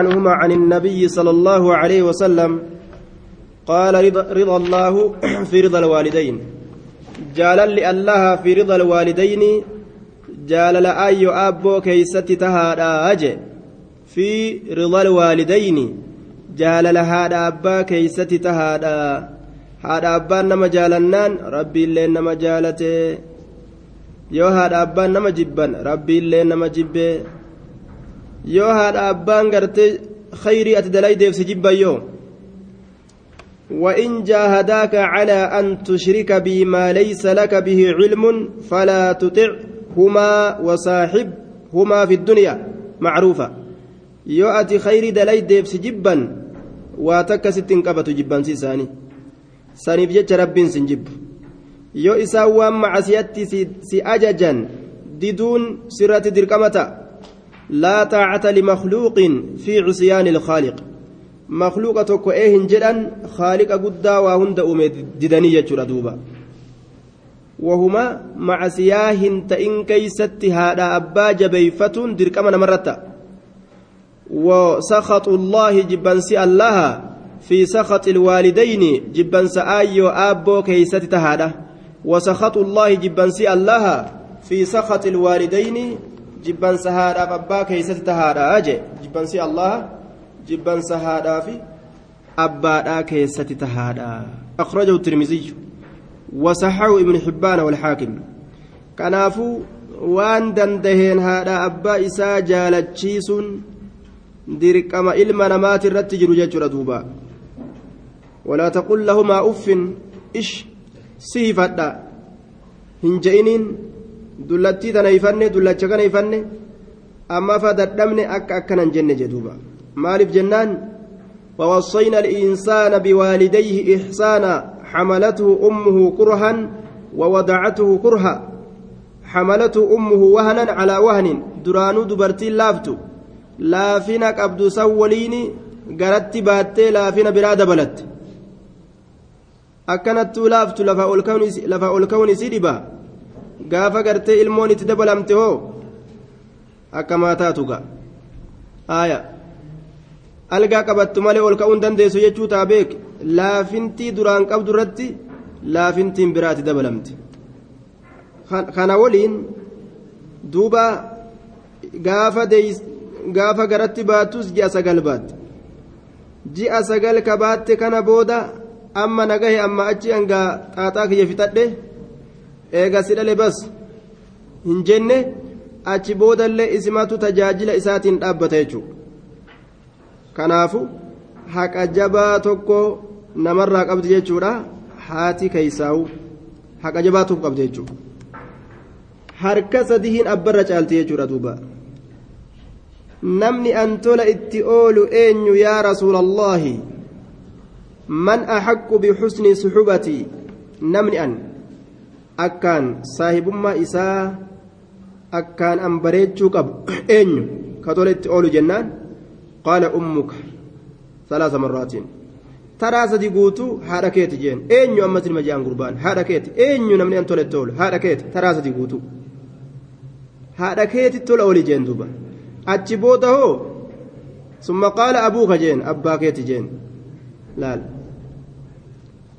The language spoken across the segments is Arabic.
عنهما عن النبي صلى الله عليه وسلم قال رضا, رضا الله في رضا الوالدين. جالل الله في رضا الوالدين. جالل أي أبو كيست تهادا في رضا الوالدين. جالل هذا أبا كيست تهادا. هذا أبا نما جالنان ربي اللي نما جالته yoo haadha abbaan nama jibban rabbi illee nama jibbe yoo haadha abbaan gartee khayrii ati dalaydeef si jibban yoo? وإن جاهداك على أن تشرك بي ما ليس لك به علم فلا تطعهما وصاحبهما في الدنيا معروفة يؤتي خير دلي ديبس جبا واتكست انقبت جبا سيساني ساني بجج رب سنجب yoo isaan waan macasiyatti si ajajan diduun sirratti fi cusyaani ilkhaaliq makluuqa tokko ee hin jedhan khaaliqa guddaa waa hunda uume didanii jechuudha duuba wahuma macasiyaa hin ta'in keeysatti haadha abbaa jabeeyfatuun dirqama namarratta وسخط الله جبنسي الله في سخط الوالدين جبنس آيو آبو كيست تهاده وسخط الله جبنسي الله في سخط الوالدين سهادا أبا كيست تهادا أجي جبنسي الله جبن سهادا في أبا كيست تهادا أخرجه الترمذي وصححه ابن حبان والحاكم كنافو waan dandaheen haadha abbaa isaa jaalachiisuun dirqama ilma namaati irratti jiru jechuudha duuba walaa taqul lahumaa uffin ish si hifadha hin je'iniin dullattii tana hifanne dullacha kana hifanne amma fa dadhabne akka akkanan jenne jedhuuba maaliif jennaan ووصينا الإنسان بوالديه إحسانا حملته أمه كرها ووضعته كرها حملته أمه وهنا على وهن درانو دبرتي لافتو لافنا قبض سوليني قرت باتي لافنا برادة بلت lafa ol ka'uun si dhiba gaafa gartee ilmoon itti dabalamte hoo? Akka maataatu ga'a. Aaya algaa qabattu malee ol ka'uun dandeessu jechuu taa beek laafintii duraan qabdu irratti laafintiin biraatti dabalamte. Kana waliin duuba gaafa gaafa garatti baattus ji'a sagal baatte. Ji'a sagal ka baatte kana booda. amma nagahe amma achi hangaa xaaxaa kiyya fixadhe eega si dhale bas. Hin jenne achi boodallee isimatu tajaajila isaatiin dhaabbata jechuudha. Kanaafu haqa jabaa tokko namarraa qabdi jechuudha. Haati keeysaawu haqa jabaa tokko qabdi jechuudha. Harka sadihiin abbarra caalti jechuudha duuba. Namni an tola itti oolu eenyu yaa rasuulallaahi من أحق بحسن صحبتي نمني أن أكان صاحب ما إساء أكان أمبريت قب إن كتولت أولو جنان قال أمك ثلاث مرات ترى سدي قوتو حركات جين إن يوم مثل مجان قربان حركات إن نمني أن تولت أولو حركات ترى سدي قوتو حركات تول أولي جين دوبا أتشبوته ثم قال أبوك جين أباكيت جين لا, لا.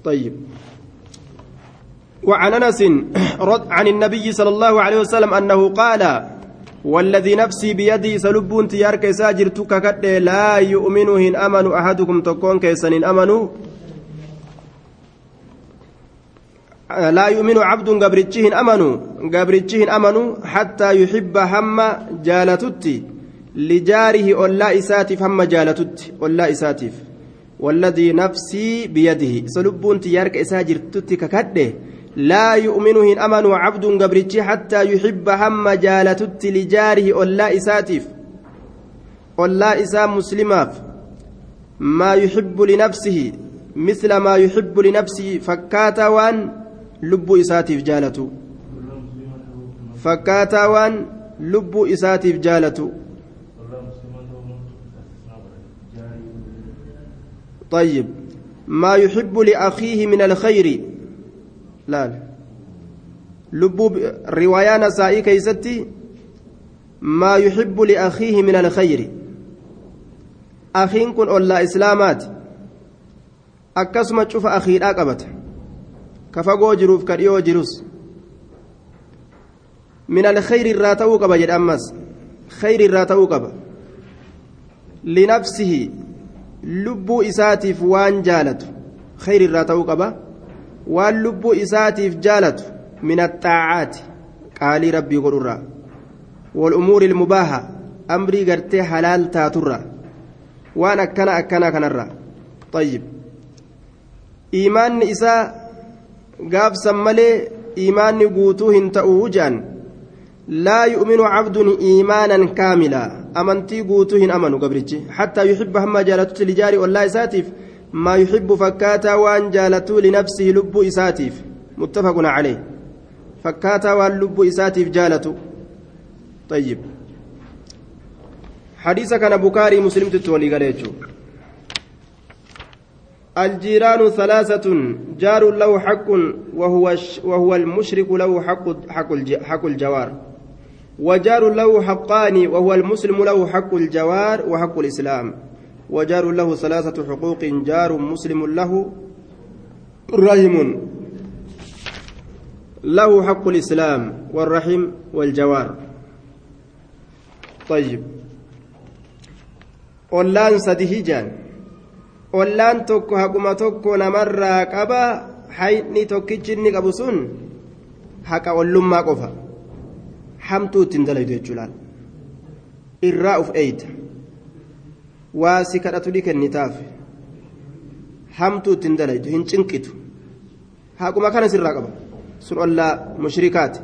طيب وعن أنس عن النبي صلى الله عليه وسلم أنه قال والذي نفسي بيدي سلبون تيار كيساجر تككد لا يؤمن هن أمن أحدكم تكون كيسن امنوا لا يؤمن عبد قبرتشهن امنوا قبرتشهن امنوا حتى يحب هم جالتتي لجاره ولا إساتف هم جالتتي ولا إساتف. والذي نفسي بيده سلبون تيارك إساجر تتككده لا يؤمن هن أمن عبد قبرتي حتى يحب هم جالتت لجاره ولا إساتف ولا إسام مسلماف. ما يحب لنفسه مثل ما يحب لنفسه فكاتا وان لب إساتف جالته فكاتا وان لب إساتف جالته طيب. ما يحب لأخيه من الخير. لا لبوب رواية نسائي كيستي ما يحب لأخيه من الخير akhiin kun ollaa islaamaati akkasuma cufa akhiidhaa qabata ka fagoo jiruuf ka dhiyoo jirus min alkhayri irraa ta'uu qaba jedhe ammas khayri irraa ta'uu qaba linafsihi lubbuu isaatiif waan jaalatu khayri irraa ta'uu qaba waan lubbuu isaatiif jaalatu min axxaacaati qaalii rabbii godhurraa والأمور المباحة أمري قرتي حلال تاترة وأنا أكنا أكنا كنرة طيب إيمان إساء قاب سمالي إيمان قوتوهن تأوجان لا يؤمن عبد إيمانا كاملا أمنتي قوتوهن أمنوا قبرتي حتى يحب هم جالته لجاري والله ساتف ما يحب فكاتا وان جالته لنفسه لب إساتف متفق عليه. فكاتا وان لب إساتف جالته طيب. حديث كان بكاري مسلم تتولي قال الجيران ثلاثة جار له حق وهو وهو المشرك له حق حق حق الجوار. وجار له حقان وهو المسلم له حق الجوار وحق الإسلام. وجار له ثلاثة حقوق جار مسلم له رحم له حق الإسلام والرحم والجوار طيب sadi hijaan ollaan tokko haquma tokko namarraa qaba hayni tokkichi inni qabu sun haqa ollummaa qofa hamtuu ittiin dalaydu jechuudhaan irraa uf eeyta waa si kadhatu ni kennitaaf hamtuu ittiin dalaydu hin cinqitu haquma kanas irraa qaba sun ollaa mushrikaati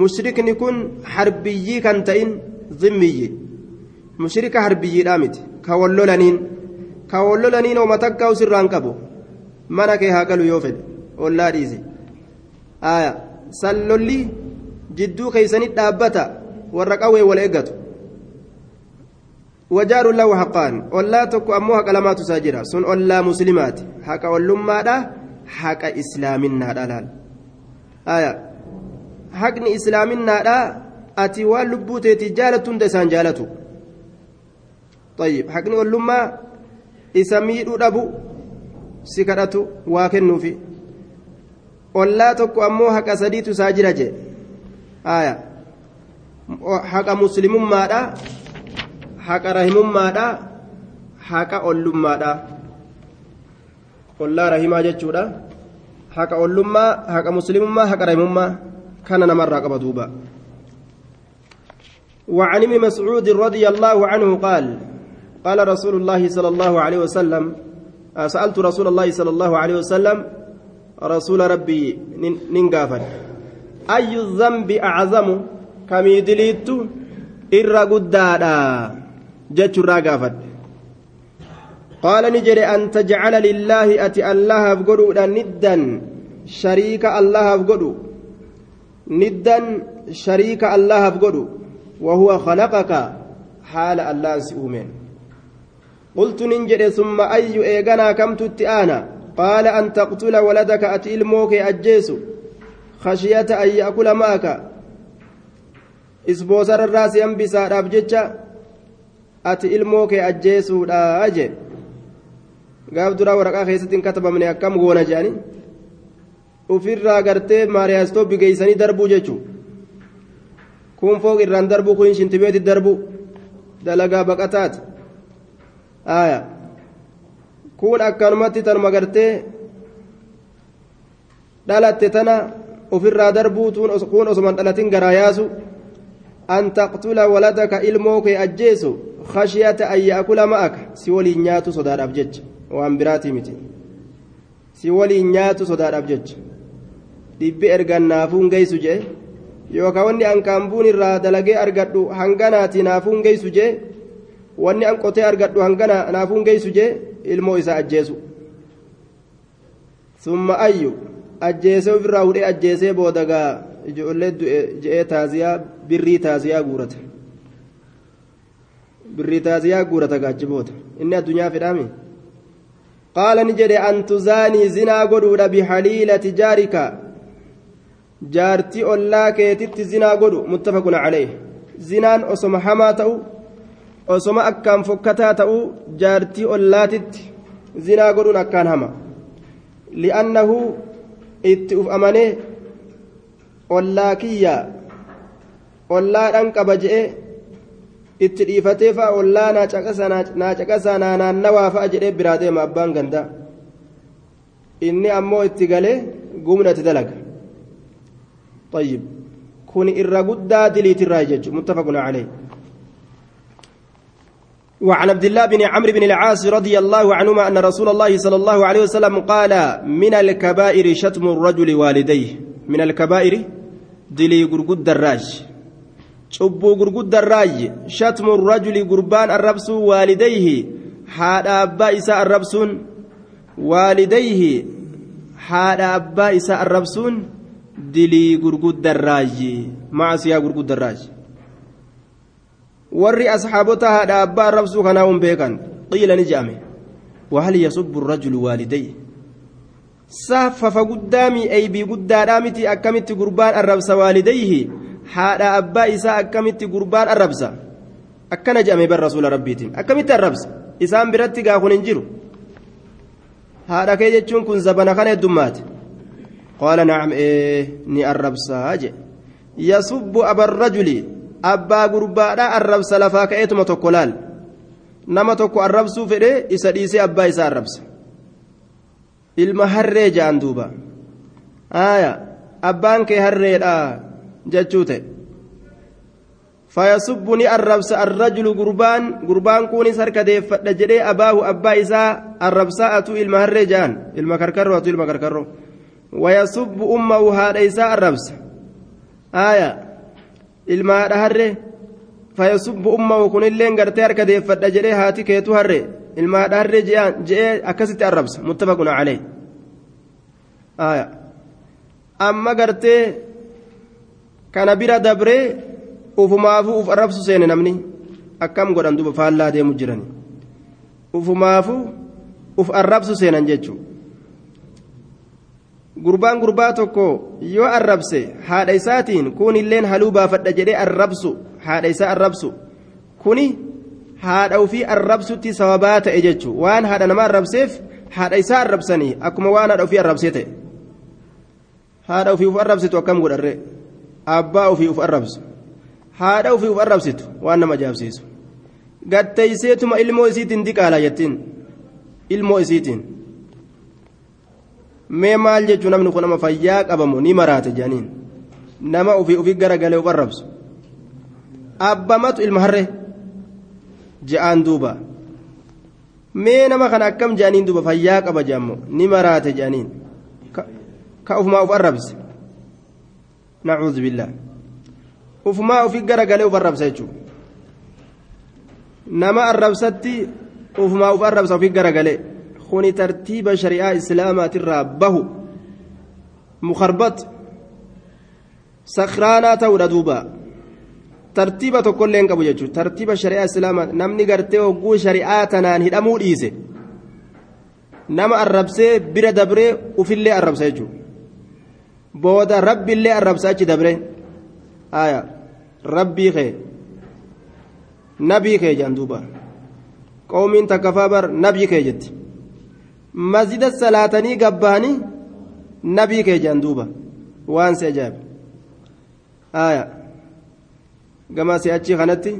mushrikni kun harbiyyii kan ta'in zimmiyyi mushrika harbiyyiidhaa miti ka wallolaniin ka wallolaniin oma takkaa usirraan qabu mana kee haa galu yoo fedhe ollaa dhiise aya sallolli jidduu keeysanii dhaabbata warra qawwee wal eeggatu haqaan ollaa tokko ammoo haqa lamaatu isaa jira sun ollaa muslimaati haqa ollummaadha haqa islaaminaadha laal aya haqni islaaminaadha ati waan lubbuu teetii jaalattu hunda isaan jaalatu طيب حقني ولما إسمي دبو سكرته واكنو في ولا تكو أمو حق سديت ساجرة آية حق مسلم ماذا حق حق أولم ماذا ولا رحمة جتشورا حق أولم حق مسلم ما حق رحم ما كان نمر قبضوبا وعن ابن مسعود رضي الله عنه قال قال رسول الله صلى الله عليه وسلم سألت رسول الله صلى الله عليه وسلم رسول ربي ننقافا أي الذنب أعظم؟ كم يدليت؟ إر قدادا جت الراقافا قال نجري أن تجعل لله أتي الله أفقدوا ندا شريك الله أفقدوا ندا شريك الله أفقدوا وهو خلقك حال الله سؤمن قلت ننجد ثم أي إيغانا كم تتآنا قال أن تقتل ولدك أتي الموك أجيس خشية أن يأكل معك isboosar irraa si hambisaadhaaf jecha ati ilmoo kee ajjeesuudha je gaaf duraa waraqaa keessatti hin katabamne akkam goona jedhani ufirraa gartee maariyaastoo bigeeysanii darbuu jechuu kun fooq irraan darbuu kun shintibeeti darbuu. Dalagaa baqataati aya kun akkanumatti tanuma gartee dhalatte tana ofirraa darbuu kun osoman dhalatin garaa yaasu. An taqtula waladaka ilmoo kee ajjeesu khashiyata an yaakula ma'aka? Si waliin nyaatu sodaadhaaf jecha. Waan biraatii miti. Si waliin nyaatu sodaadhaaf jecha. Dhibbi ergan naafuun geessu jee? Yookaan wanni an kaambuun irraa dalagee argadhu hanganaati naafuun geessu jee? Wanni an qotee argadhu hangana naafuun geessu jee? Ilmoo isaa ajjeesu. Summa ayyu. Ajjeesee ofirraa hudhee ajjeesee boodagaa ijoollee je'ee taaziyaa birrii taaziyaa guurata birrii taaziyaa guurata gaachi booda inni addunyaa fedhaami qaala ni jedhe an tuzaanii zinaa godhuudha bihaliilati jaarika jaartii ollaa keetitti zinaa godhu muttafaqun calee zinaan osoma hamaa ta'u osoma akkaan fokkataa ta'uu jaartii ollaatitti zinaa godhuun akkaan hama li'annahu itti uf amanee ollaa kiyya ollaadhaan qaba je'e itti dhiifatee fa'a ollaa naa naannawaa fa'a jedhee biraa deema abbaan gandaa inni ammoo itti galee gumna itti dalaga طيب كن الرغدا دليت الراجج متفق عليه وعن عبد الله بن عمرو بن العاص رضي الله عنهما أن رسول الله صلى الله عليه وسلم قال من الكبائر شتم الرجل والديه. من الكبائر دلي غرغد دراج cubbuu gurguddarraayye shatmu rajuli gurbaan arrabsuu waalidayhi haadha abbaa isaa arrabsuun waalidayhi haadha abbaa isaa arrabsuun dilii gurguddarraayye macasiyaa gurguddarraayye warri asxaabota haadha abbaa arrabsuu kanaa hun beekan qiila ni je'ame yasubbu rajulu waalidayhi saffafa guddaamii eybii guddaadhaa miti akkamitti gurbaan arrabsa waalidayhi haadha abbaa isaa akkamitti gurbaan arrabsa akkana jedhame bar rasuula rabbiitiin akkamitti arrabsa isaan biratti gaa kun hin jiru haadha kee jechuun kun zabana kana heddummaate qaala nacam ee ni arrabsaa je yasubbu abarrajuli abbaa gurbaadha arrabsa lafaa ka'eetuma tokko laal nama tokko arrabsuu fedhe isa dhiisee abbaa isaa arrabsa ilma harree ja'an duuba aaya abbaan kee harreedha jechuu ta'e fayasubbu ni arrabsa arrajulu gurbaan gurbaan kunis harka deeffadha jedhee abaahu abbaa isaa arrabsaa atu ilma harree ja'an ilma karkarroo atu ilma karkarroo wayasubbu ummahu haadha isaa arrabsa aaya ilma haadha harree fayasubbu ummahu kunilleen gartee harka deeffadha jedhee haati keetu harree ilma haadha harree je'ee akkasitti arrabsa muttafaquna calee aaya amma gartee kana bira dabree ufumaafuu uf arrabsu seene namni akkam godhan duba faallaa deemu jiran ufumaafuu uf arrabsu seenan jechuun gurbaan gurbaa tokko yoo arrabse haadha isaatiin kun illeen haluu baafadha jedhee arrabsu haadha isaa arrabsu kuni haadha ofii arrabsutti sababaa ta'e jechuun waan haadha nama arrabseef haadha isaa arrabsanii akkuma waan haadha ofii arrabsee ta'e haadha ofii uf arrabsitu akkam godharree. Abbaa ofii uf arrabsu. Haadha ofii uf arrabsitu waan nama ajaa'ibsiisu gatteeyseetuma ilmoo isiitiin diqaala jettiin. Ilmoo isiitiin. Mee maal jechuu namni kun nama fayyaa qabamu ni maraate jedhaniin nama ofii ofii garagalee uf arrabsu. Abbamatu ilma harree? Je'aan duuba. Mee nama kana akkam jedhaniin duuba fayyaa qaba jedhamu ni maraate jedhaniin ka ufumaa uf arrabse نعوذ بالله. وفما وفي غرغله وفربس يجو نما الربستي وفما وفربس وفي غرغله خوني ترتيب شريعة إسلامات الرابه مخربط. سخرانا تورا دوبا. ترتيبة كل لين قبو يجو ترتيب شريعة إسلامات نمني غرتي وقو شريعاتنا هدمو ديسه نما الربسي بira dabree ufillee arrabsa jechuudha booda rabbiillee arrabsa achi dabre aya rabbii kee nabii kee jedhan duuba qoomiin takka faa nabii kee jetti masjida salaatanii gabbahanii nabii kee jedhan duuba waan si ajaa'iba aya gama si achi kanatti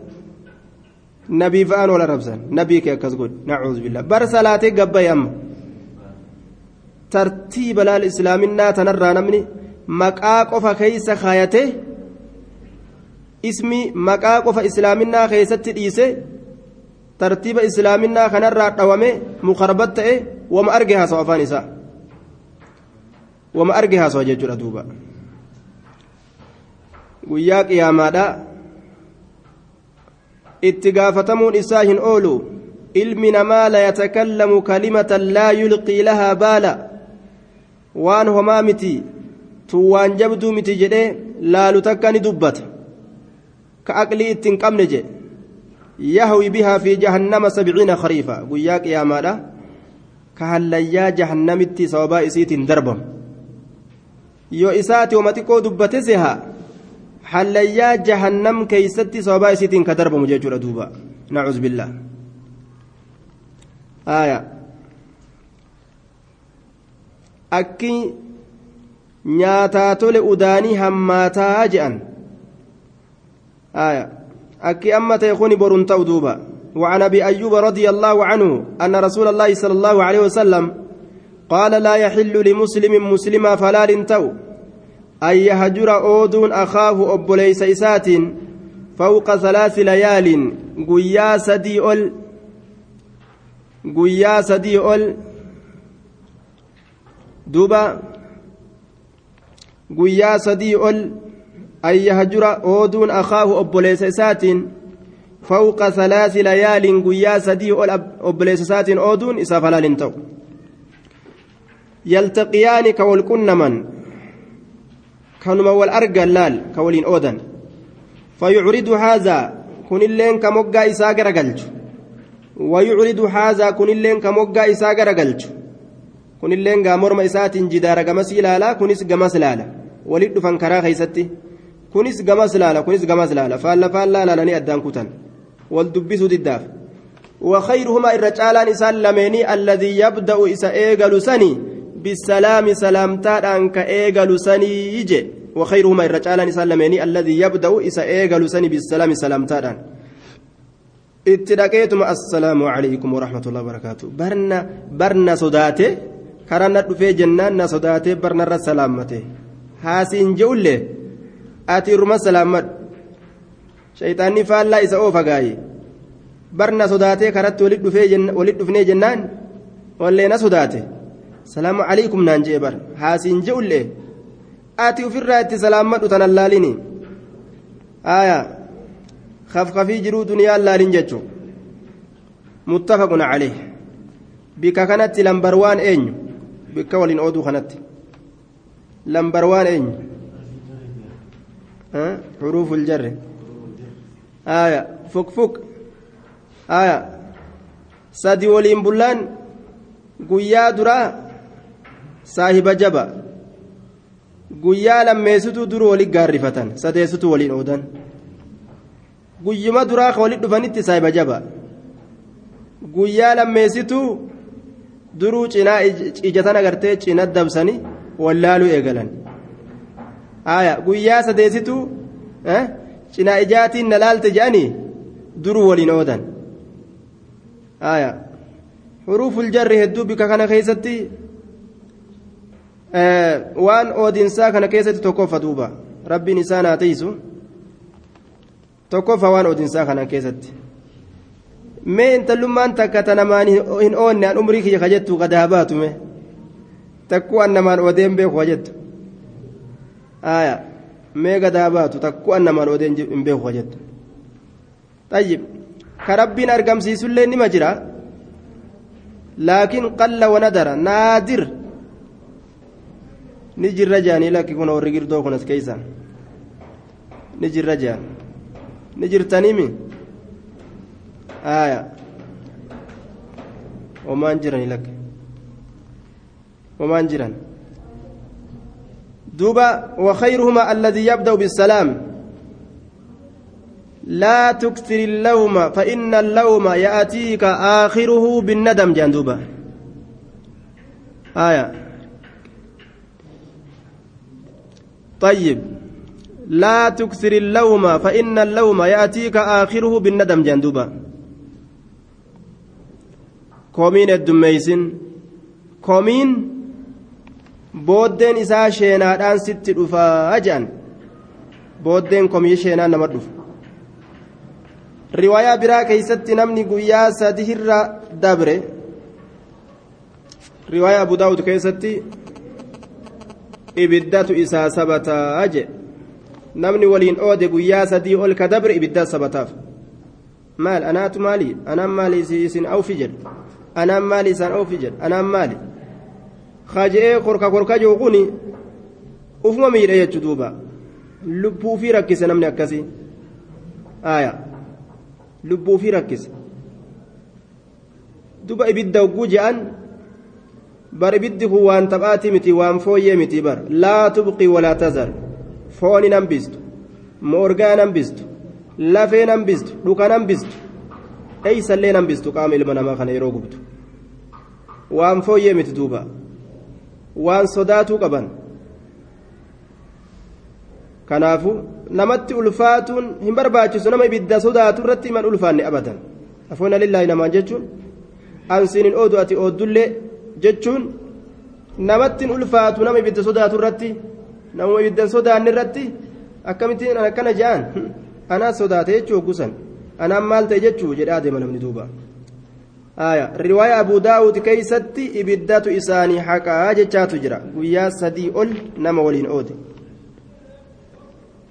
nabii fa'aan wal arrabsan nabii kee akkas godhi nacuudhu billah bar salaatee gabbaye amma tartiiba laal islaaminaa tanarraa namni maqaa qofa keeysa kaayate ismi maqaa qofa islaaminaa keessatti dhiise tartiiba islaaminaa kanarraa dhawame mukarbat ta'e wama arge haasawa afaan isaa wama arge haasawa jechuudha duuba guyyaa qiyaamaadha itti gaafatamuun isaa hin oolu ilmi namaa la yatakallamu kalimatan laa yulqii lahaa baala waan homaa miti tun waan jabduu miti jedhee laalu takka ni dubbata ka aqlii ittiin qabne jedhe yahwi bihaa fi jahannama sabciina khariifa guyyaa qiyaamaadha ka hallayyaa jahannamitti sababaa isiitiin darbamu yoo isaati wama xiqqoo dubbate seha hallayyaa jahannam keeysatti sababaa isiitiin ka darbamu jechuudha duuba بالله آية أكي nyaataa tole udaanii hammaataa je'an. آية أكي أما تيخوني برون دوبا وعن أبي أيوب رضي الله عنه أن رسول الله صلى الله عليه وسلم قال لا يحل لمسلم مسلما فلا تو أن يهجر أودون أخاه أبو ليس إسات فوق ثلاث ليال قيا سدي أول قيا سدي أول دوبا قيا سدي أول أن يهجر أودون أخاه أبو ليس إسات فوق ثلاث ليال قيا سدي أبو ليس إسات أودون إسا فلا تو يلتقيان كولكن kanuma wal argan laal ka waliin oodan fayucridu haazaa kunilleen ka moggaa isaa garagalchu wayucridu haazaa kunilleen ka moggaa isaa garagalchu kunilleen gaa morma isaatiin jidaara gamas ilaala kunis gamas laala walit dhufan karaa keeysatti kunis gamas laala kunis gamas laala. Faalla faallaa laalanii addaan kutan. Wal dubbisuu diddaaf. وخيرهما الرجالان إسان لميني الذي يبدأ إسا إيغل سني بالسلام سلامتان أنك إيغل سني يجي وخيرهما الرجال سلميني الذي يبدأ إسا إيغل سني بالسلام سلامتان اتدقيتم السلام عليكم ورحمة الله وبركاته برنا برنا صداته كرنا دفي جنان صداته برنا السلامته هاسين جولة أتي رما سلامت شيطاني فالله إسا أوفا قاي برنا صداته كرت ولد دفي جن ولد دفني جنان ولينا صداته salaamu calaykum naan jee bar haasiin je'ullee ati ufirraa itti salaammadhu tanan laalini aya kafkafii jiruu duniyaan laalin jechu muttafaqun caleh bika kanatti lambar waan eenyu bikka waliin ooduu kanatti lambar waan eenyu? Xuruufu ljarre aya fukfuk aya sadi waliin bullaan guyyaa duraa? Saahiba jaba. Guyyaa lammeessituu dur waliin gaarrifatan. Sadeessituu waliin oodan. Guyyuma duraa ka waliin dhufanitti saahiba jaba. Guyyaa lammeessituu duruu cinaa ijatan agartee cina dabsanii wallaaluu eegalan aya guyyaa sadeessituu cinaa ijaatiin na laalte jedhanii duruu waliin oodan aya xuruuful jarri hedduu bika kana keessatti waan oodinsaa kana keessatti tokkoffa duuba rabbiin isaa naa teessu tokkoffa waan oodinsaa kana keessatti mee intallummaan takka tanamaan hin oonne an umrii kiyya kajettu gadaa baatume takkuu an namaan oodeen beeku kajettu aya mee gadaa baatu takkuu an namaan oodeen hin beeku kajettu tayyib ka rabbiin argamsiisullee nima jira laakiin qalla wanadara naadir ni jirra jaanii lakki kun warri girdoo kun as keeysa ni jirra jaan ni jirtanimi aya homaan jirani lakki homaan jiran duuba وخيرهما الذي يبدأ بالسلام. لا تكثر اللوم فإن اللوم يأتيك آخره بالندم. جندوبا آية. طيب. لا تكثر اللوم فإن اللوم يأتيك آخره بالندم. جندوبا كومين الدميسن كومين booddeen isaa sheenaadhaan sitti dhufaa jedhan booddeen komii sheenaan nama dhufa riwaayaa biraa keeysatti namni guyyaa sadihirra dabre riwaayaa abu daawud keessatti ibiddatu isaa sabataa jedhe namni waliin oode guyyaa sadii ol ka dabre ibiddaa sabataaf maal anaatu maali anaan maali isin awfi jedhe anaan maali isaan awfi jedhe anaan maali kaje'ee korka korka jiru kun ufuma miidha jechu duuba lubbuu fi rakkise namni akkasii aayaa lubbuu fi rakkise duba ibidda hogguu je'an bar ibiddi kun waan taphaati miti waan fooyyee miti bar laa tubqi walaa tazar fooni nan bistu moorgaa nan bistu lafee nan bistu dhuka nan bistu eeysallee nambistu qaama ilma namaa kana yeroo gubdu waan fooyyee miti duuba waan sodaatuu qaban. Kanaafu namatti ulfaatuun hin barbaachisu nama ibidda sodaatu irratti himan ulfaanne abadan afoona lillaahi namaan jechuun ansiin hin oodu ati ooddullee jechuun namattiin ulfaatu nama ibidda sodaatu irratti namuma ibiddan sodaanne irratti akkamittiin akkana je'an anaa sodaate jechuu hoggusan. Anaan maal ta'e jechuu? Jedhaa adeema namni duuba riwaaya abuu daawud keeysatti ibiddatu isaanii haqaa jechaatu jira guyyaa sadii ol nama waliin oode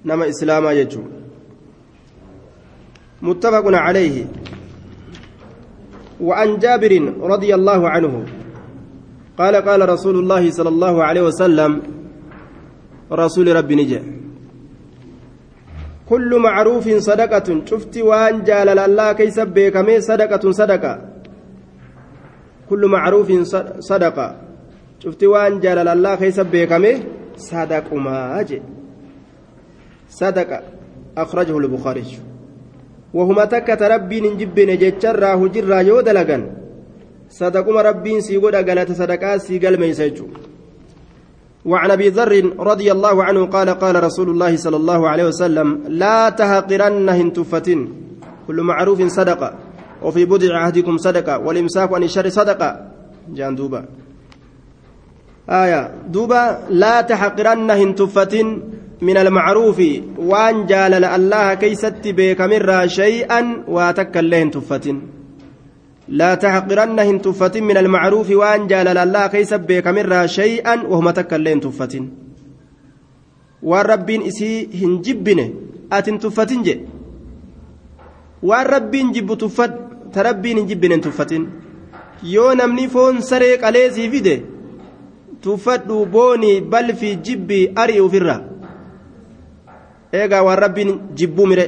nama islaamaa jechuu متفق عليه. وعن جابر رضي الله عنه. قال قال رسول الله صلى الله عليه وسلم رسول ربي نجا. كل معروف صدقة. شفت وان جال الله كيس بيكمي صدقة صدقة. كل معروف صدقة. شفت وان جال الله كيس بيكمي صدق ما أجي صدقة. أخرجه البخاري. وهما تكت ربي نجب نجتشرا هجرا يود لغن صدقما ربي سيقول أغلت صدقا سيقل ميسجو وعن أبي ذر رضي الله عنه قال قال رسول الله صلى الله عليه وسلم لا تهقرن هنتفة كل معروف صدقة. وفي بدع عهدكم صدقة والإمساك عن الشر صدقة. جان دوبا. آية. دوبا. لا تحقرن هنتفة من المعروف. وان جال الله كيست بك مرة شيئا واتك الله هنتفة لا تحقرن هنتفة من المعروف. وان جال الله كيس بك مرة شيئا وهم تكلين تفة والرب إسي هنجبنه. أتن تفة جي. والرب جب tarabbiin hin jibbine tuffatin. Yoo namni foon saree qalee qaleesii fide tuffadhu boonii balfi jibbii ari'i ufirra. Eegaa waan rabbiin jibbuu mire.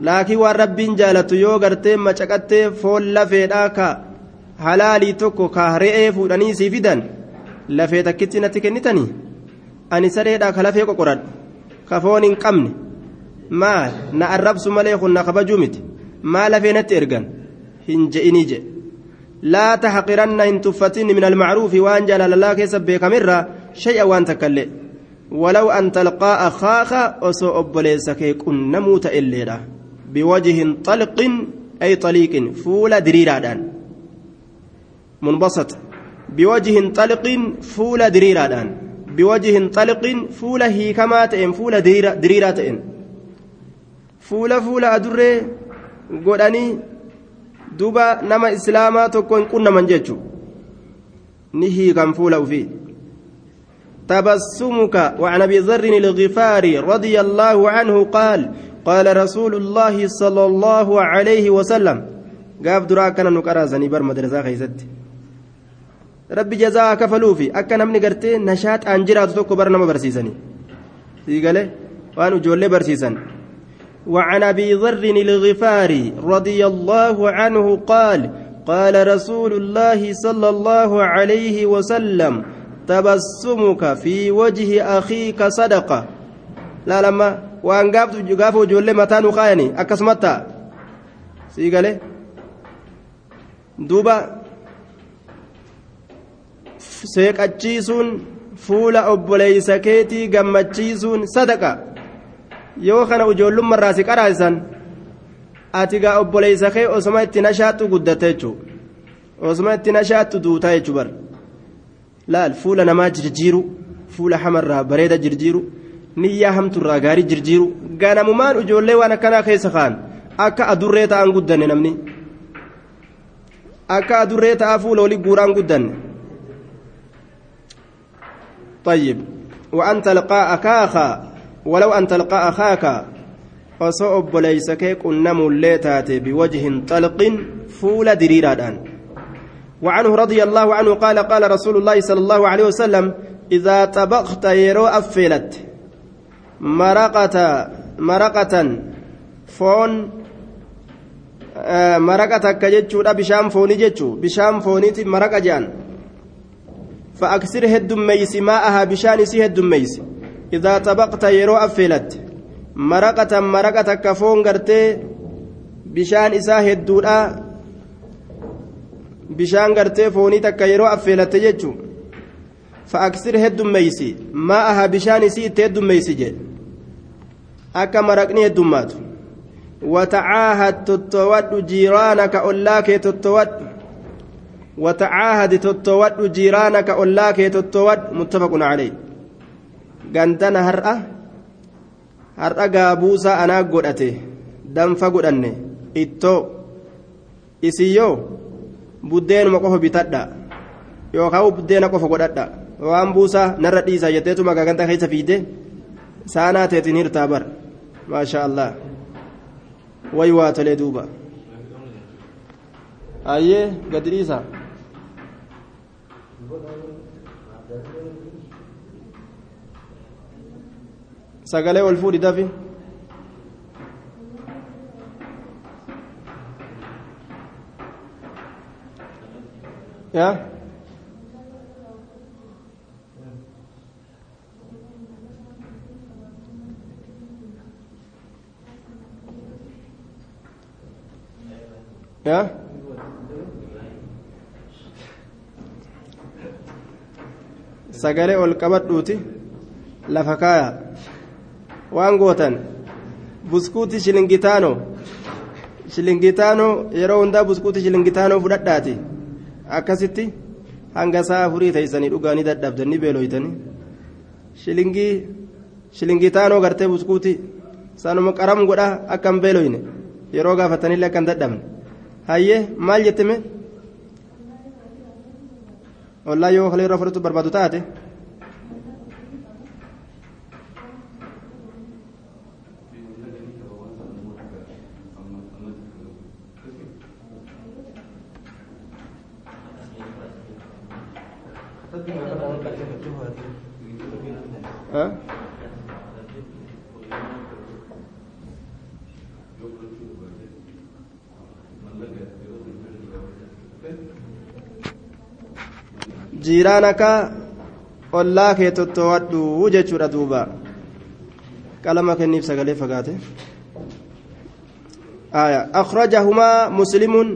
Laakiin waan rabbiin jaalatu yoo gartee macaqattee foon lafeedhaa ka halaalii tokko ka re'ee fuudhanii sii fidan lafee takkitti natti kennitanii? Ani sareedhaa ka lafee qoqoradhu ka foon hin qabne. Maal? Na arrabsu malee kun na kabajuu miti. Maa lafee natti ergan? Hin je'inii je. Laa taxqiranna hin tuffatin min almacruufi waan jaalala keessa beekamirra shay'a waan takkallee ولو أن تلقى أخاك أسو أبليسك كن الليلة بوجه طلق أي طليق فول دريرادان منبسط بوجه طلق فول دريرادان بوجه طلق فول هي كما تئن فول دريرا تئن فول فول أدري قدني دوبا نما إسلاما تكون كنا من جيتشو نهي كم فول وفيه تبسمك وعن ابي ذر الغفاري رضي الله عنه قال قال رسول الله صلى الله عليه وسلم قاف درا كان نقرا زني بر مدرسه خيست ربي جزاء كفلوفي اكن امني غرتي نشاط انجرات توكو برنما برسيسني سيغله وانو جولي برسيسن وعن أبي ذر الغفاري رضي الله عنه قال قال رسول الله صلى الله عليه وسلم تبسمك في وجه أخيك صدقة. لا لما وأن قابت قافوا جولي متانو خايني أكسمتا. سيقالي؟ دوبا. seeqachiisuun fuula obboleeysa keetii gammachiisuun sadaqa yoo kana ijoollummarraa si qaraasan ati gaa obboleeysa kee osoma itti nashaattu guddatte jechuu osoma itti nashaattu duutaa jechuu bara laal fuula namaa jirjiiru fuula hamarraa bareeda jirjiiru niyyaa hamturraa gaarii jirjiiru ganamumaan ijoollee waan akkanaa keessa kaan akka adurree ta'an guddanne namni akka adurree ta'aa fuula olii guuraan guddanne طيب وأن تلقى أخاك ولو أن تلقى أخاك ليس كيك نم الليتات بوجه طلق فول دريرادان. وعنه رضي الله عنه قال قال رسول الله صلى الله عليه وسلم إذا طبخت يرو أفلت مرقة مرقة فون آه مرقة كجتشو بشام فوني جتشو بشام فوني مرقة جان. فأكثر هدميس ماءها بشان سي هدميس إذا طبقت يرو أفلت مرقة مرقة كفون قرتي isaa hedduudha bishaan gartee foonii takka yeroo affeelatte jechuun fa'aaksir heddummeeysi maa'aha bishaan isii itti heddummeeysi jedhe akka maraqni heddummaatu وتعاهد تتود جيرانك أولاك تتود وتعاهد تتود جيرانك أولاك تتود متفق عليه قندنا هرأة هرأة قابوسا أنا قدأته دنفا قدأني إتو إسيو buddeenuma qofa bitadha yookaan buddeena qofa godhadha waan buusaa narra dhiisa jetteetuma gaganta keessa fiide saanaa teetiin hirtaa bar maasha allah waa tolee duuba ayyee gadi dhiisa sagalee ol fuudhi dafi yaa yaa sagalee ol qabadhuuti lafa kaaya waan gootan buskuuti shilingitaanoo shilingitaanoo yeroo hundaa buskuuti shilingitaanoo fudhadhaati akkasitti hanga sa'a afurii teeysanii dhugaanii dadhabdanii beeloytanii shilingii shilingitaanoo gartee buskuuti sanuma qaram godha akka hin beeloyne yeroo gaafatanillee akka hin dadhabne hayyee maal jettime ollaa yoo kalee irraa fudhatu barbaadu taate jiiraan akka ollaa kee tottoowadhu jechuudha duuba qalama kenniif sagalee fagaate akhrajahumaa muslimun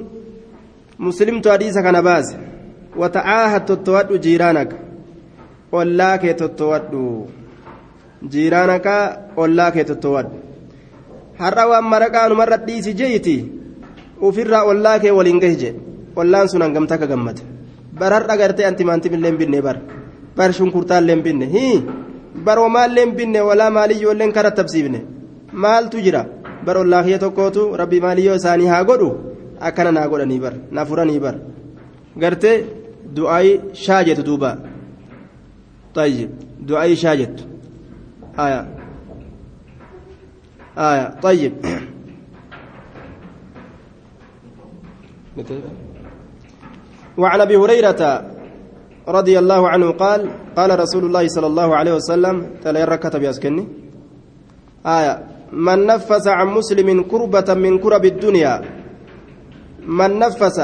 muslimtu hadiisa kana baase wata'aahad tottoowadhu jiiraan akka ollaa kee tottoowadhu jiiraan akka ollaa kee tottoowadhu har'a waan maraqaanumarra dhiisi je'iti ufirraa ollaa kee waliin gahi jedhe ollaan sun hangamta akka gammate bar har'a gartee antimaantimillee binne bar. Bar shunkurtaallee binne hii! Bar homaallee hin binne walaa maaliyyoo illee kara tabsiifne maaltu jira? Bar ollaa kiyya tokkootu rabbi maaliyyoo isaanii haa godhu? Akkana naa godhanii bar na furanii bar. Gartee du'aayi shaa duuba طيب دعاء شاجت. آية. آية. طيب. وعن أبي هريرة رضي الله عنه قال قال رسول الله صلى الله عليه وسلم تلا ركعت بيسكني آية. من نفس عن مسلم كربة من كرب الدنيا من نفس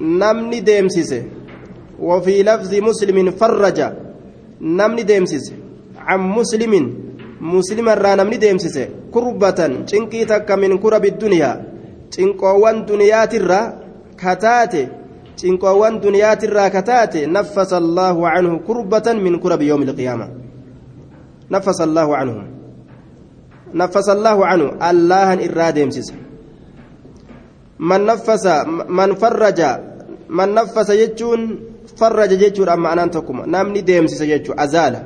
نمني ديمسيس وفي لفظ مسلم فرج نمني ديمسيس عن مسلم مسلم را نمني ديمسيس كربة تنكيتك من كرب الدنيا تنقوان دنيات الرا كتاتي cinqoowwan duniyaatirraa kataate naffasa allaahu canhu kurbatan min kurabi yoomi ilqiyaama naffasa allaahu canhu naffasa allaahu canhu allahan irraa deemsisa man naffasa man farraja man naffasa jechuun farraja jechuudha ma'anaan tokkuma namni deemsisa jechuu azaala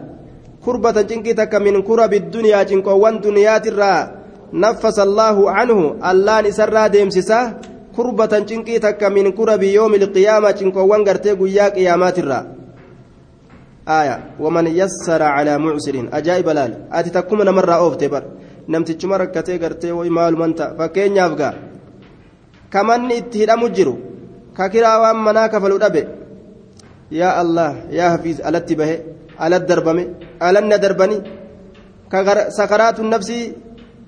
kurbatan cinqii takka min kurabi duniyaa cinqoowwan duniyaatirraa naffasa allaahu canhu allahan isarraa deemsisaa kurbatan cinqii takka min kurabi yoomi ilqiyaama cinqoowwan gartee guyyaa qiyaamaatirraa آية ومن يسر على معسر أجائب لال أتي تكم نمر أوفتي بر نمتج مركتي قرتي ويمال منتا فكين يفقى كمن اتهد مجرو ككرا وامنا كفلو yaa allah yaa hafiis alatti bahe alat darbame alanna darbanii sakaraatu nafsii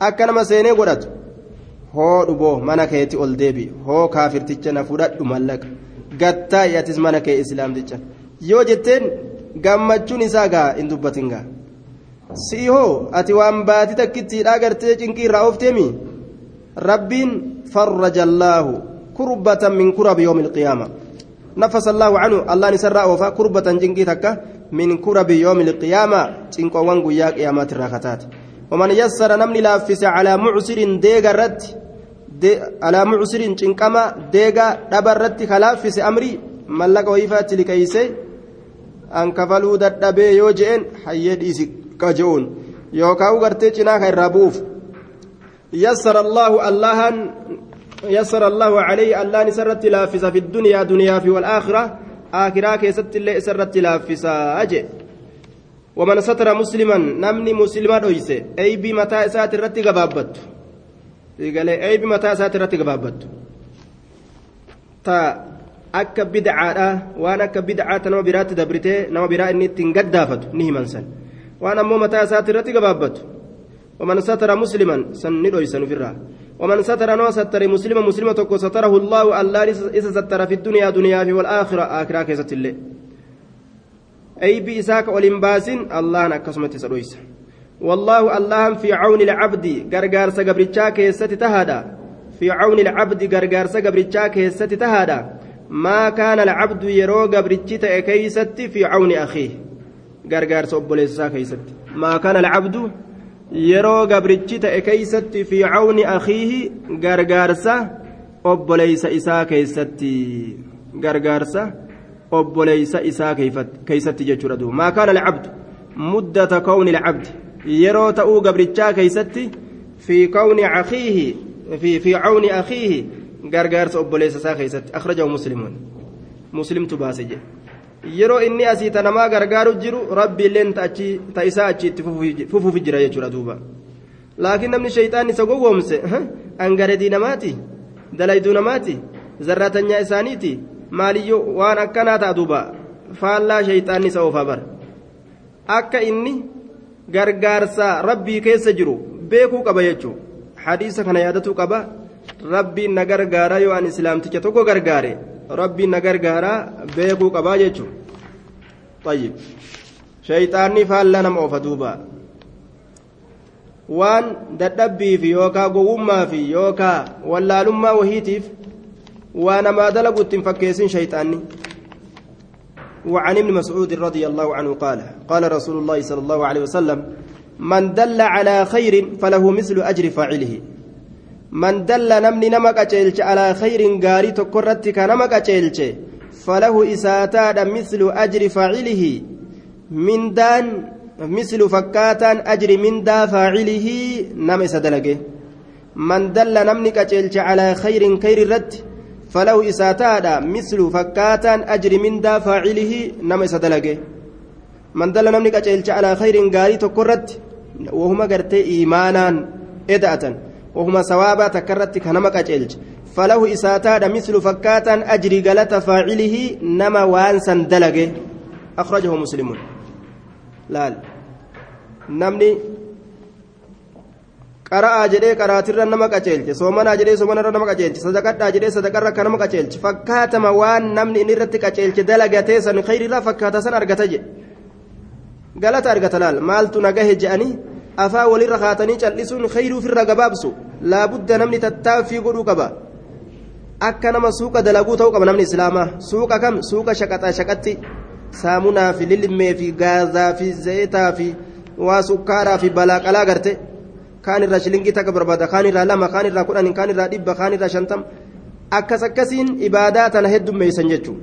akka nama seenee godhatu. Hoo dhuboo mana keetti ol deebi. Hoo kaafirticha na fudhadhu mallaqa gattaa atis mana kee islaamticha yoo jetteen gammachuun isaa gaa hin dubbatin gaa. Si'i hoo ati waan baati takkittiidhaa gartee cinqii irraa oofteemi rabbiin farraja allaahu kurbatan min kurab yoomi alqiyaama نفس الله عنه. الله نسر وفا كربة جنكي تكا من كرب يوم القيامة. تنكو وانقو يا قيامات الراكتات ومن يسر نمني لافس على معسر ديغا رد دي على معسر تنكما ديغا دبر رد خلافس أمري. ملك ويفات لكيسي. an kafaluu dadhabee yoo je'en hayyee dhiisi qaje'uun yookaan gartee cinaa kan irraa bu'uuf allahu calayhi allaan isarratti laaffisa fi duniyaa duniyaa fi walaakhira aakiraa keessatti illee isarratti laaffisaa je waman satara musliman namni muslima dhoyse eybii mataa isaati irratti gabaabbattu galee eybii mataa isaati irratti gabaabbattu taa akka bidcaadha waan akka bidcaata nama biraatti dabritee nama biraa inni ittiin gaddaafatu ni himan san waan ammoo mataa isaati irratti gabaabbatu waman satara musliman san ni dhoysan ofirraa ومن ستر نو ستر مسلم مسلمة تكو ستره الله الله إذا ستر في الدنيا دنيا في والآخرة آخرة كيست الله أي بإساك والإنباس الله نكسمت سرويس والله الله في عون العبد غرغار سقبرتشا كيست تهادا في عون العبد غرغار سقبرتشا كيست تهادا ما كان العبد يرو قبرتشتا كيست في عون أخيه. غرغار سوبوليسا كيست ما كان العبد yeroo gabrichi ta'e keeysatti fi cawni akiihi gargaarsa obboleysa isaa keeysatti gargaarsa obboleysa isaa keeysatti jechuudha duuba maa kaana alcabdu muddata kawni alcabdi yeroo ta'uu gabrichaa keeysatti fi kawni akiihi cawni akiihi gargaarsa obboleysa isaa keeysatti akhrajahu muslimuun muslimtu baase jedhe yeroo inni asii ta gargaaru jiru rabbiilleen ta isaa achi itti fufuufi jira jechuudha duuba laakiin namni shayxaan isa gowwoomse angaredii namaati dalayduu namaati zarratanyaa isaaniiti maaliyyoo waan akkanaa ta'a duuba faallaa shayxaanni isa oofaa bara akka inni gargaarsa rabbii keessa jiru beekuu qaba jechuudha hadiisa kana yaadatuu qaba rabbiin na gargaara yoo an islaamticha tokko gargaare beekuu qabaa jechuun tayyib shayxaanni faallaa nama oofa duuba waan dadhabbiif yookaa gowwummaa fi yookaa wallaalummaa wahiitiif waa namaa dalagu ittiin fakkeessin shayxaanni وعن ابن مسعود رضي الله عنه قال قال رسول الله صلى الله عليه وسلم من دل على خير فله مثل أجر فاعله من دل نمني نمك أجيلش على خير غاري تكرت كنمك أجيلش فله إساتاد مثل أجر فاعله. من دان مثل فكاتا أجر من دا فاعله نم إسادلقه من دل نمني أجيلش على خير خير الرد فله إساتاد مثل فكاتا أجر من دا فاعله نم إسادلقه من دل نمني أجيلش على خير غاري تكرت وهما قرتي إيمانا إدأة وهما سوابا تكرت كنما قجلج فله إساتاد مثل فكاتا أجري قلت فاعله نما وانسا دلقه أخرجه مسلم. لا نمني. قرأ جدي قراتر نما قجلج صومنا جدي صومنا نما قجلج صدقات جدي صدقات كنما قجلج فكاتا ما وان نمني نرت قجلج دلقته سن خير لا فكاتا سن أرقتج قالت أرقت لال مالت نقه جأني afaa walirra kaatanii callisuun kayruu ofirra gabaabsu laabudda namni tattaaffii godhuu qaba akka nama suuqa dalaguu ta'uu qaba namni islaamaa suuqa kam suuqa shaqaxaa shaqatti saamunaa fi lilmee fi gaazaa fi zayitaa fi waa sukkaaraa fi balaaqalaa garte kaan irraa shilingii takka barbaada kaan irraa lama kaan irraa kudhan kaan irraa dhibba kaan irraa shantam akkas akkasiin ibaadaa tana heddummeeysan jechuun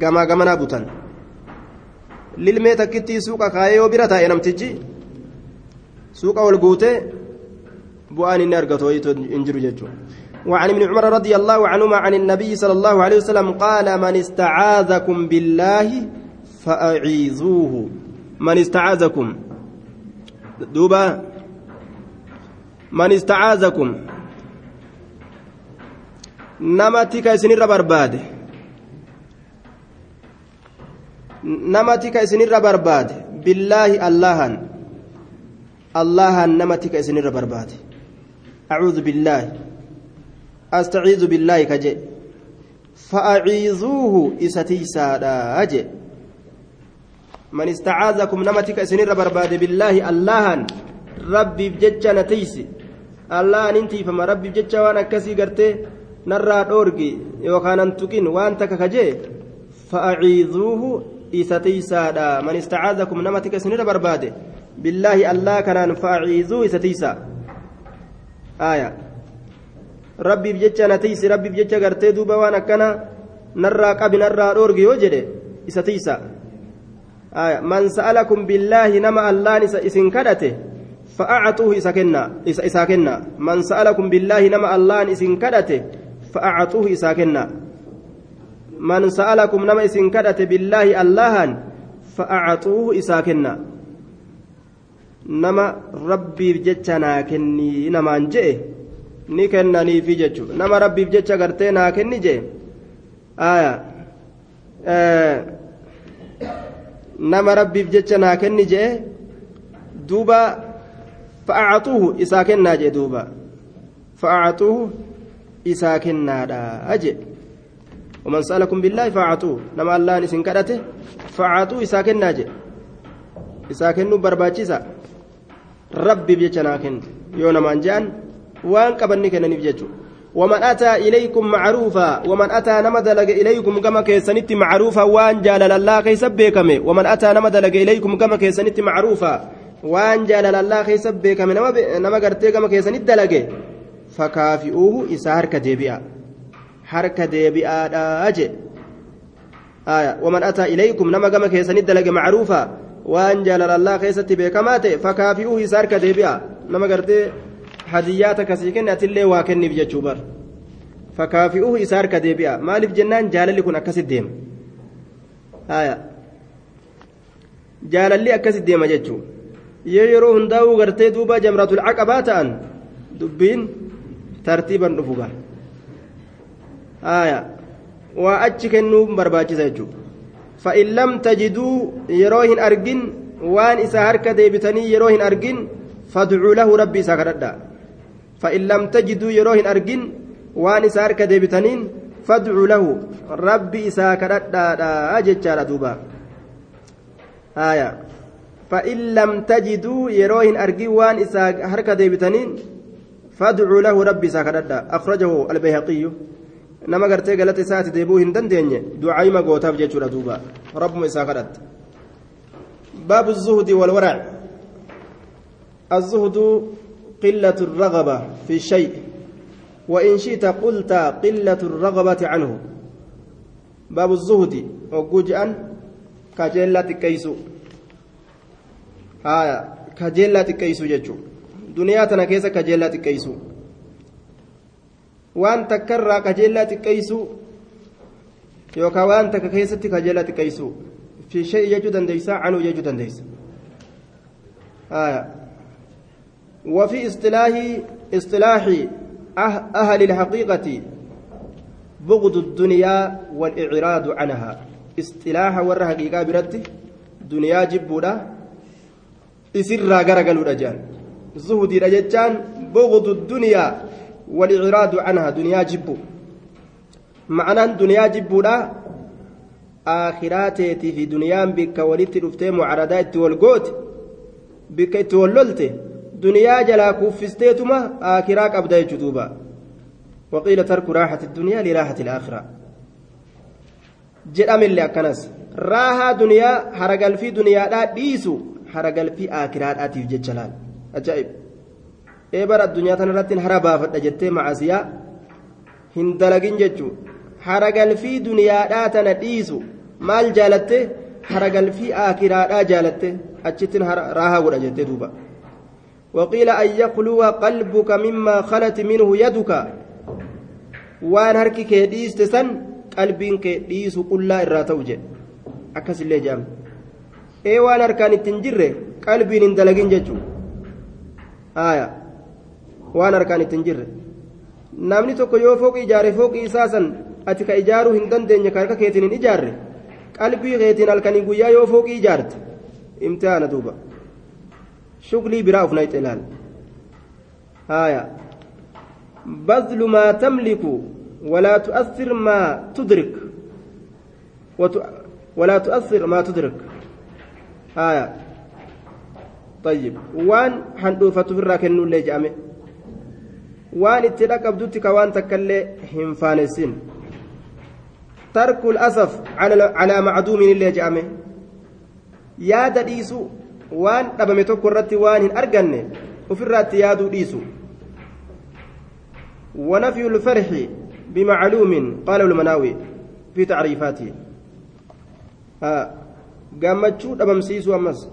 gamaa gamanaa butan lilmee takkittii suuqa kaayee yoo bira taa'e namtichi guutee bu'aan inni argatu hin jiru jechuudha. وعن ابن عمر رضي الله عنهما عن النبي صلى الله عليه وسلم قال من استعاذكم بالله فأعيذوه. من استعاذكم. دوبا. من استعاذكم. نمتك سنر برباد نمتك سنر برباد بالله اللهن. الله نمتك سنر برباد أعوذ بالله أستعيذ بالله كجي فأعيذوه إستي سادا أجي من استعاذكم نمتك سنر برباد بالله الله ربي بججنا تيسي allah anin tiifama rabbiif jecha waan akkasii gartee narraa dhoorgi yookaan an tuqin waan takka kajee fa'aciiduuhu isa tiisaadha man istacaadakum nama tiisaa aya rabbiif jecha na tiisi rabbiif jecha gartee duuba waan akkana narraa qabi narraa dhoorgi yoo jedhe isa tiisa aya man sa'alakum billaahi nama allaan isa isin kadhate فأعطوه إسا كنا إسا, إسا كنا من سألكم بالله نما الله إسن كدته فأعطوه إسا كنا من سألكم نما إسن كدته بالله اللهن فأعطوه إسا كنا نما ربي بجتنا كني نما انجئ ni kennaniifi jechuudha nama rabbiif jecha gartee naa kenni jee aya nama rabbiif jecha naa kenni jee duuba fa'aatuuhu isaa kennaa jee duuba fa'aatuuhu isaa kennaadha aje ومن سألكم بالله فأعطوه نما الله نسين كدته فأعطوه إسا كنا جي إسا كنو برباچيسا ربي بيچنا كن يونا منجان وان قبني كنني بيچو ومن أتى إليكم معروفا ومن أتى نمدلق إليكم كما كيسنت معروفا وان جالل الله كيسب بكمه ومن أتى نمدلق إليكم كما كيسنت معروفا waan jaalala allaa keessa beekame nama gartee gama keessanitti dalage fakaafi'uuhu isaa harka deebi'a harka deebi'aadhaa je waman ataa ilaykum nama gama keessanitti dalage macruufa waan jaalala allaa keessatti beekamaa ta'e fakaafi'uuhu isaa harka deebi'a. Nama gartee hadiyyaata kasii kenne atillee waa kenniif jechuu bar fakaafi'uuhu isaa harka deebi'a. Maaliif jennaan jaalalli kun akkasit deema? Jaalalli akkasit deema jechuudha yoo yeroo hundaa'uu gartee duuba jamratul caqabaa ta'an dubbiin tartiiban dhufuga aya waa achi kennuu barbaachisa jechuudha argin waan isa harka deebitanii yeroo hin argin fadcuu lahu rabbi isaa kadhadha fa'in lam tajiduu yeroo hin argin waan isa harka deebitaniin fadcuu lahu rabbi isaa kadhadhaadha jechaadha duuba aya فإن لم تجدوا يروهن أرجي وان إسا هركة ديبتنين فادعوا له ربي ساكردا أخرجه البيهقي نما قرتي قالت ساعة ديبوهن دندين دعاء ما قوتاب جيتشورا دوبا رب مساكرت باب الزهد والورع الزهد قلة الرغبة في الشيء وإن شئت قلت قلة الرغبة عنه باب الزهد وجوج أن كجلة كيسو haya kajeellaa xiqqeessu jechuun. Duniyaa tana keessa kajeellaa xiqqeessu. Waan takkarraa kajeellaa xiqqeessu yookaan waan takka keessatti kajeellaa xiqqeessu fi shay'i jechuu dandeessa canuu jechuu dandeessa haya وفي اصطلاح اصطلاح أهل الحقيقة بغض الدنيا والإعراض عنها اصطلاح ور حقيقة برد دنيا جبودا isirraa garagaluudha jaan zuhudiidha jechaan bugdu duniyaa duniyaa duniyaa jibbuudha aakhiraa teetii fi duniyaan bikka walitti dhuftee mucaradaa itti wal goote bikka itti wal lolte duniyaa jalaa kuffisteetuma aakhiraa qabda jechuu duuba وقيل ترك راحة الدنيا لراحة الآخرة أكنس راحة دنيا هرقل في دنيا لا ديسو haragalfii aakiraadhaatiif jecha laal ajaa'ib eebara addunyaa tanarratti hara baafadha jettee macasiyaa hin dalagin jechuu haragalfii duniyaadhaa tana dhiisu maal jaalatte haragalfii aakiraadhaa jaalatte achittin raahaa godha jettee duuba وقيل أن يخلو قلبك مما خلت منه يدك وان هركي كيديس تسن قلبين كيديس قل لا إراتوجه أكس اللي جام ee waan harkaan ittiin jirre qalbiin hin dalagin jechuun haaya Waan harkaan ittiin jirre namni tokko yoo fooqii ijaare fooqii isaa san ati ka ijaaruu hin dandeenye ka harka keetiin hin ijaarre qalbii keetiin halkanii guyyaa yoo fooqii ijaarte imtihaana duuba shuglii biraa uf nayxe ilaal haaya بذل ما تملك ولا تؤثر ما تدرك ولا تؤثر ما تدرك آية طيب وان حندوفة في الراكن اللي جامع waan itti dhaqabdutti ka waan takkaillee hin faanessin tarku lasaf calaa macduumin illee je'ame yaada dhiisu waan dhabame tokko irratti waan hin arganne ofirraatti yaaduu dhiisu ونفي الفرح بمعلوم قال المناوي في تعريفاته آه gammachuu dhabamsiisuu ammas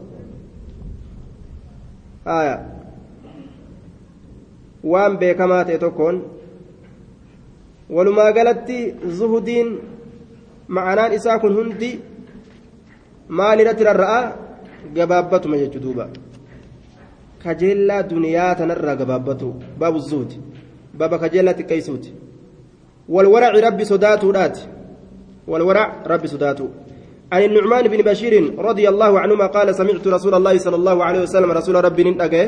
waan beekamaa ta'e tokkoon walumaa galatti zuhudiin ma'anaan isaa kun hundi maal irratti rarra'a gabaabbatuma jechuu duuba kajeellaa duniyaa tanarraa gabaabbatu baabu zuhudi baaba kajeellaa xiqqeessuuti walwaraci rabbi sodaatuudhaati walwarac rabbi sodaatu عن النعمان بن بشير رضي الله عنهما قال سمعت رسول الله صلى الله عليه وسلم رسول ربي ننتقى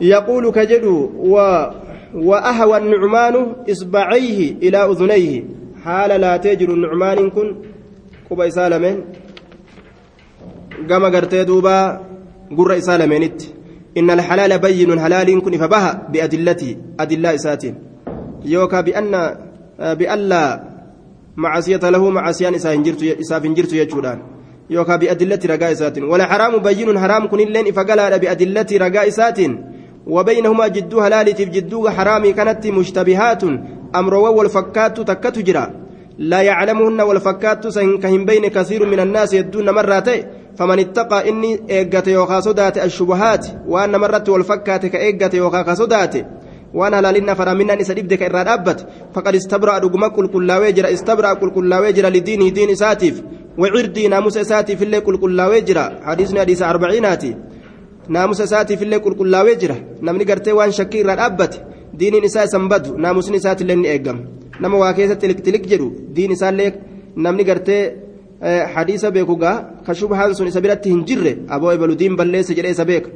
يقول كجدو و وأهوى النعمان إصبعيه إلى أذنيه. حال لا تجر النعمان كن قبى سالمين قام قرتي دوبا قر سالمينت إن الحلال بين حلال كن فبها بأدلتي أدلاء ساتين يوكا بأن بألا معصية له معصيان إساف جرت يجودان. يوكا بأدلة رقاء ساتين ولا حرام بين حرام كن اللين إفقلا بأدلة رقاء ساتين وبينهما جدو هلالتي جدو حرامي كانت مشتبهات أمر والفكات تكت جرا لا يعلمهن والفكات كهم بين كثير من الناس يدون مرات فمن اتقى إني إيقات يوخا صدات الشبهات وأن مرت والفكات كإيقات يوخا صدات waan halaalinna faraaminaan isa dhibde ka irraa dhaabbate faqad istabraa dhuguma qulqullaawee jira istabraa qulqullaawee jira lidiinii diin isaatiif wacirdii naamusa isaatiif illee qulqullaawee jira hadiisni hadiisa arbaciinaati naamusa isaatiif illee qulqullaawee jira namni gartee waan shakkii irraa dhaabbate diiniin isaa isan badu naamusni isaatillee ni eegama nama waa keessatti tilik jedhu diin isaallee namni gartee hadiisa beeku gaa ka shubhaan sun isa biratti hin jirre aboo ebalu diin balleesse jedhee isa beeka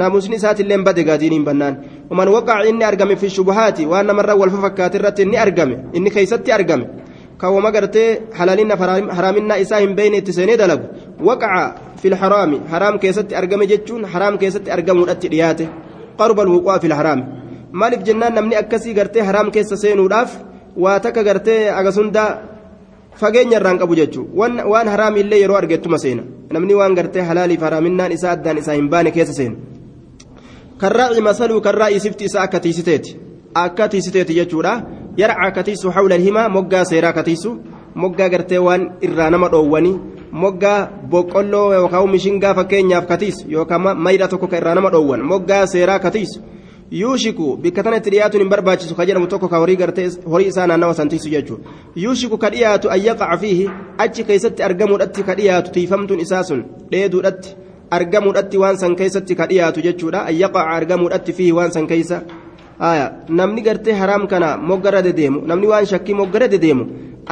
naamusni isaatillee bade gaadiiniin bannaan ومن وقع إني أرقم في الشبهات وأنا مرة والففكات الرت إني أرقم إني كيستي أرقم كوما قرتي حلالنا حرامنا إساهم بين التسيني دلق وقع في الحرام حرام كيستي أرقم جتشون حرام كيستي أرقم الأترياته قرب الوقوع في الحرام مالف جنان نمني أكسي قرتي حرام كيس سينو داف واتكا قرتي أغسندا fageenya irraan qabu jechuun waan haraami illee yeroo argettuma seena namni waan gartee halaaliif haraaminaan isaa addaan isaa hin baane keessa seena karraaci masaluu karraa'ii sifti isaa akka tiisiteeti akka tiisiteeti jechuudha yarca akka tiisu hawla himaa moggaa seeraa akka tiisu moggaa gartee waan irraa nama dhoowwanii moggaa boqqolloo yookaan mishingaa fakkeenyaaf ka tiisu yookaan mayra tokko ka irraa nama dhoowwan moggaa seeraa akka tiisu yuushiku bikka tana itti dhiyaatuun hin barbaachisu ka jedhamu tokko ka horii gartee horii isaa naannawa san tiisu jechuudha yuushiku ka dhiyaatu ayyaqaca fiihi achi keessatti argamuudhatti ka dhiyaatu tiifamtuun isaa sun dheeduudhatti argamuudhatti waan san keessatti ka dhiyaatu jechuudha ayyaqaca argamuudhatti fiihi waan san keessa namni gartee haraam kana moggarra dedeemu namni waan shakkii moggarra dedeemu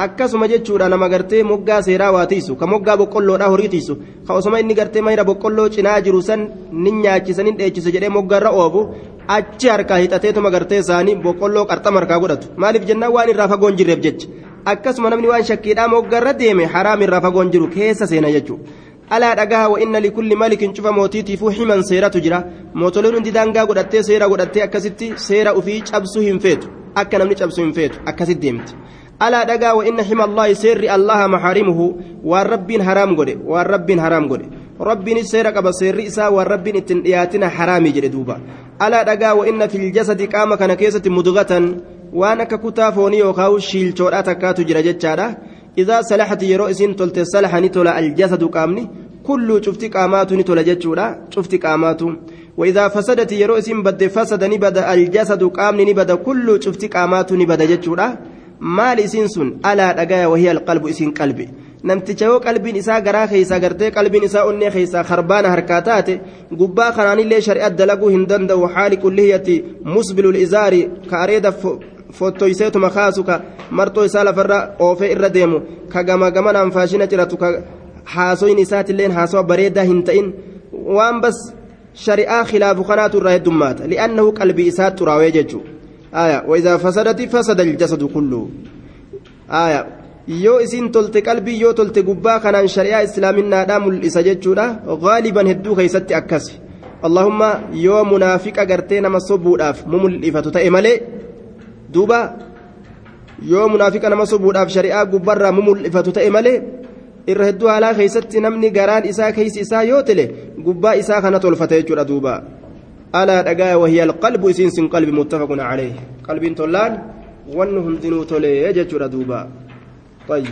akkasuma jechuudha nama gartee moggaa seeraa waa tiisu ka moggaa boqqolloodhaa horii tiisu ka osoma inni gartee mayra boqqolloo cinaa jiru san ni nyaachisa ni dheechisa jedhee moggarra oofu achi harkaa hixateetuma gartee isaanii boqqolloo qarxama harkaa godhatu maaliif jennaan waan irraa fagoon jirreef jecha akkasuma namni waan shakkiidhaa moggarra deeme haraam irraa fagoon jiru keessa seena jechuudha. Alaa dhagaa wa inna likulli malikin cufa mootiitiifuu himan seeratu jira mootoleen hundi daangaa godhattee seera godhattee akkasitti seera ufii cabsuu hin feetu akka namni cabsuu hin feetu akkasitti deemti alaa dhagaa wa inna hima allaahi seerri allaha maxaarimuhu waan rabbiin haraam godhe waan rabbiin haraam godhe rabbiinis seera qaba seerri isaa waan rabbiin ittiin dhiyaatina haraami jedhe duuba alaa dhagaa wa inna fil jasadi qaama kana keessatti mudgatan waan akka kutaa foonii yookaan shiilchoodhaa takkaatu jira jechaadha إذا صلحت يرو إسين تلت صلح نتولا الجسد قامني كل شفت قامات نتولا جتشولا شفت قامات وإذا فسدت يرو إسين بد فسد نبد الجسد قامني نبد كل شفت قامات نبد جتشولا maal isiin sun alaa dhagaya wahii alqalbu isiin qalbi namticha yoo qalbiin isaa garaa keeysaa gartee qalbiin isaa onnee keeysaa karbaana harkaa taate gubbaa kanaanillee shari'at dalaguu hin danda'u haali qullihiyati musbilul izaari ka areeda fottoyseetuma kaasu ka marxoo isaa lafarra oofee irra deemu ka gama gamanaan faashina ciratu ka haasoyin isaatilleen haasawa bareedaa hin ta'in waan bas shari'aa khilaafu kanaatu irraa heddummaata li'annahu qalbii isaa xuraawee jechuu آية وإذا فسدت فسد الجسد كله آية yoo isin tolte qalbii yoo tolte gubbaa kanaan shari'aa islaaminnaadhaa mul'isa jechuudha gaaliban hedduu keeysatti akkas اللهم يوم منافق أجرتين ما صبوداف مملئفة تأملي دوبا يوم منافق أنا ما صبوداف شريعة قبرة مملئفة تأملي irra hedduu haalaa keeysatti namni garaan isaa keeysi isaa yoo tele gubbaa isaa kana tolfata jechuudha duuba alaa dhagaa wahiya alqalbu isiin sin qalbi muttafaqun calayh qalbiin tollaan wanni hundinuu tolee jechuudha duuba طيب